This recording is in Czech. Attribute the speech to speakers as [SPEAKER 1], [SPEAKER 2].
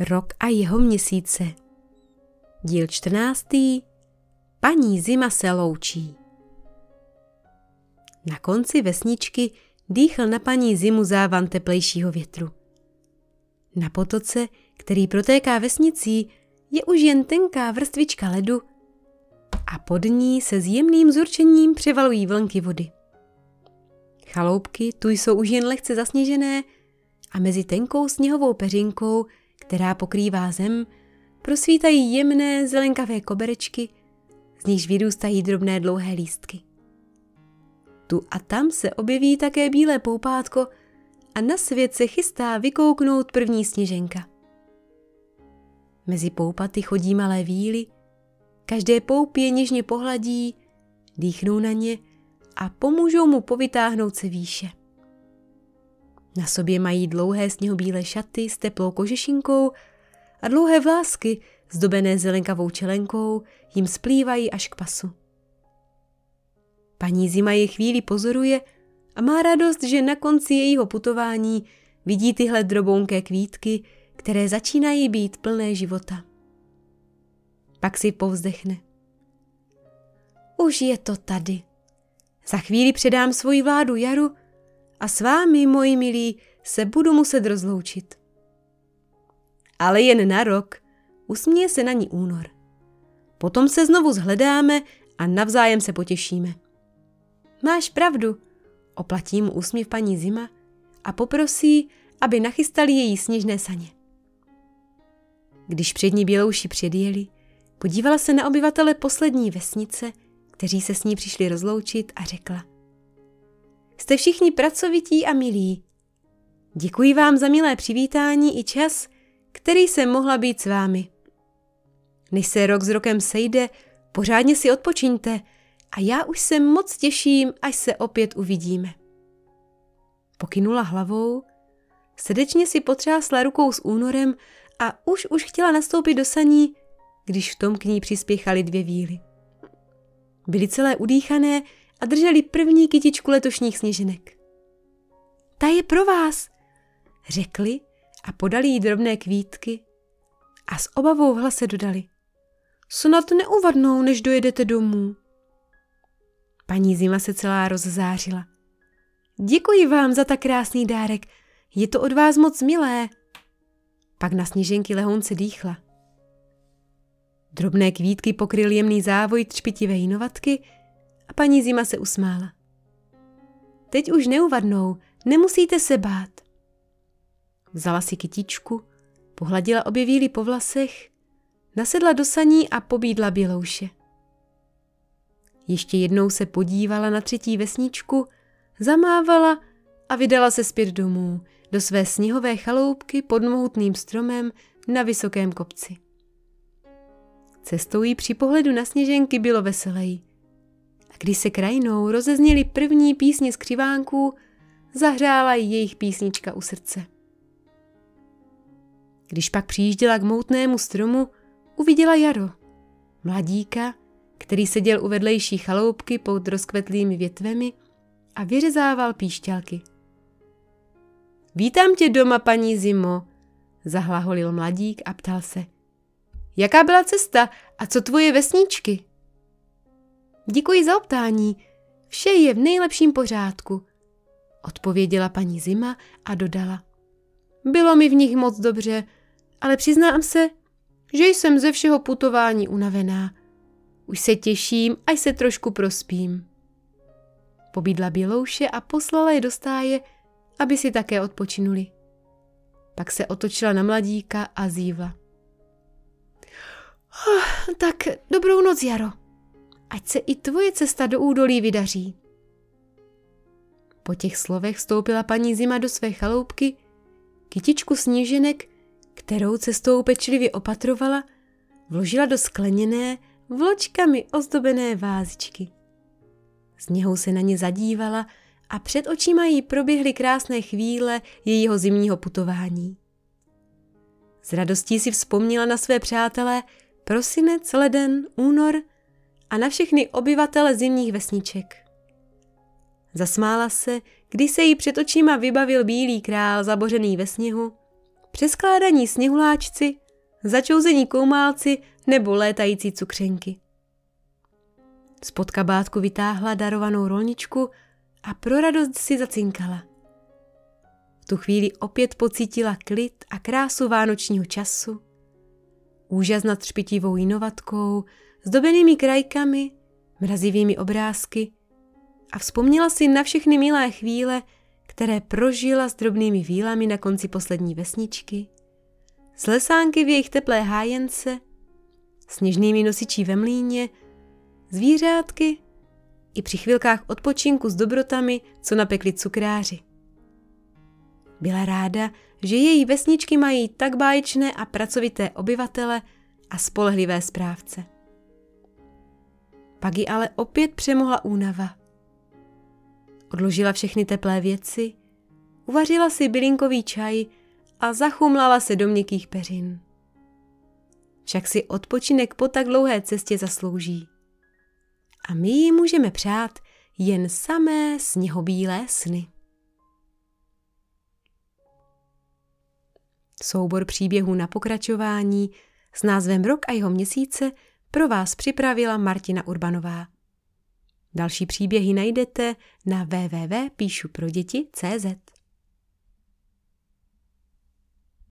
[SPEAKER 1] Rok a jeho měsíce. Díl 14. Paní zima se loučí. Na konci vesničky dýchl na paní zimu závan teplejšího větru. Na potoce, který protéká vesnicí, je už jen tenká vrstvička ledu a pod ní se s jemným zurčením převalují vlnky vody. Chaloupky tu jsou už jen lehce zasněžené a mezi tenkou sněhovou peřinkou která pokrývá zem, prosvítají jemné zelenkavé koberečky, z nichž vyrůstají drobné dlouhé lístky. Tu a tam se objeví také bílé poupátko a na svět se chystá vykouknout první sněženka. Mezi poupaty chodí malé víly, každé poup je něžně pohladí, dýchnou na ně a pomůžou mu povytáhnout se výše. Na sobě mají dlouhé sněhobílé šaty s teplou kožešinkou a dlouhé vlásky zdobené zelenkavou čelenkou jim splývají až k pasu. Paní Zima je chvíli pozoruje a má radost, že na konci jejího putování vidí tyhle drobounké kvítky, které začínají být plné života. Pak si povzdechne. Už je to tady. Za chvíli předám svoji vládu Jaru a s vámi, moji milí, se budu muset rozloučit. Ale jen na rok, usměje se na ní únor. Potom se znovu zhledáme a navzájem se potěšíme. Máš pravdu, oplatí mu úsměv paní Zima a poprosí, aby nachystali její sněžné saně. Když přední bělouši předjeli, podívala se na obyvatele poslední vesnice, kteří se s ní přišli rozloučit a řekla – Jste všichni pracovití a milí. Děkuji vám za milé přivítání i čas, který jsem mohla být s vámi. Než se rok s rokem sejde, pořádně si odpočiňte a já už se moc těším, až se opět uvidíme. Pokynula hlavou, srdečně si potřásla rukou s únorem a už už chtěla nastoupit do saní, když v tom k ní přispěchaly dvě víly. Byly celé udýchané a drželi první kytičku letošních sněženek. Ta je pro vás, řekli a podali jí drobné kvítky a s obavou v hlase dodali. Snad neuvadnou, než dojedete domů. Paní Zima se celá rozzářila. Děkuji vám za tak krásný dárek, je to od vás moc milé. Pak na sněženky lehounce dýchla. Drobné kvítky pokryl jemný závoj třpitivé jinovatky paní Zima se usmála. Teď už neuvadnou, nemusíte se bát. Vzala si kytičku, pohladila obě víly po vlasech, nasedla do saní a pobídla bělouše. Ještě jednou se podívala na třetí vesničku, zamávala a vydala se zpět domů, do své sněhové chaloupky pod mohutným stromem na vysokém kopci. Cestou jí při pohledu na sněženky bylo veselej – a když se krajinou rozezněly první písně z křivánků, zahřála jejich písnička u srdce. Když pak přijížděla k moutnému stromu, uviděla Jaro, mladíka, který seděl u vedlejší chaloupky pod rozkvetlými větvemi a vyřezával píšťalky. Vítám tě doma, paní Zimo, zahlaholil mladík a ptal se. Jaká byla cesta a co tvoje vesničky? Děkuji za optání. Vše je v nejlepším pořádku, odpověděla paní Zima a dodala. Bylo mi v nich moc dobře, ale přiznám se, že jsem ze všeho putování unavená. Už se těším, až se trošku prospím. Pobídla Bělouše a poslala je do stáje, aby si také odpočinuli. Pak se otočila na mladíka a zívla. Oh, tak dobrou noc, Jaro ať se i tvoje cesta do údolí vydaří. Po těch slovech vstoupila paní Zima do své chaloupky, kytičku sníženek, kterou cestou pečlivě opatrovala, vložila do skleněné, vločkami ozdobené vázičky. S něhou se na ně zadívala a před očima jí proběhly krásné chvíle jejího zimního putování. S radostí si vzpomněla na své přátelé prosinec, leden, únor – a na všechny obyvatele zimních vesniček. Zasmála se, když se jí před očima vybavil bílý král zabořený ve sněhu, přeskládaní sněhuláčci, začouzení koumálci nebo létající cukřenky. Spod kabátku vytáhla darovanou rolničku a pro radost si zacinkala. V tu chvíli opět pocítila klid a krásu vánočního času, úžas nad třpitivou jinovatkou, zdobenými krajkami, mrazivými obrázky a vzpomněla si na všechny milé chvíle, které prožila s drobnými vílami na konci poslední vesničky, s lesánky v jejich teplé hájence, sněžnými nosičí ve mlíně, zvířátky i při chvilkách odpočinku s dobrotami, co napekli cukráři. Byla ráda, že její vesničky mají tak báječné a pracovité obyvatele a spolehlivé správce. Pak ji ale opět přemohla únava. Odložila všechny teplé věci, uvařila si bylinkový čaj a zachumlala se do měkkých peřin. Však si odpočinek po tak dlouhé cestě zaslouží. A my ji můžeme přát jen samé sněhobílé sny. Soubor příběhů na pokračování s názvem Rok a jeho měsíce pro vás připravila Martina Urbanová. Další příběhy najdete na www.píšuproděti.cz.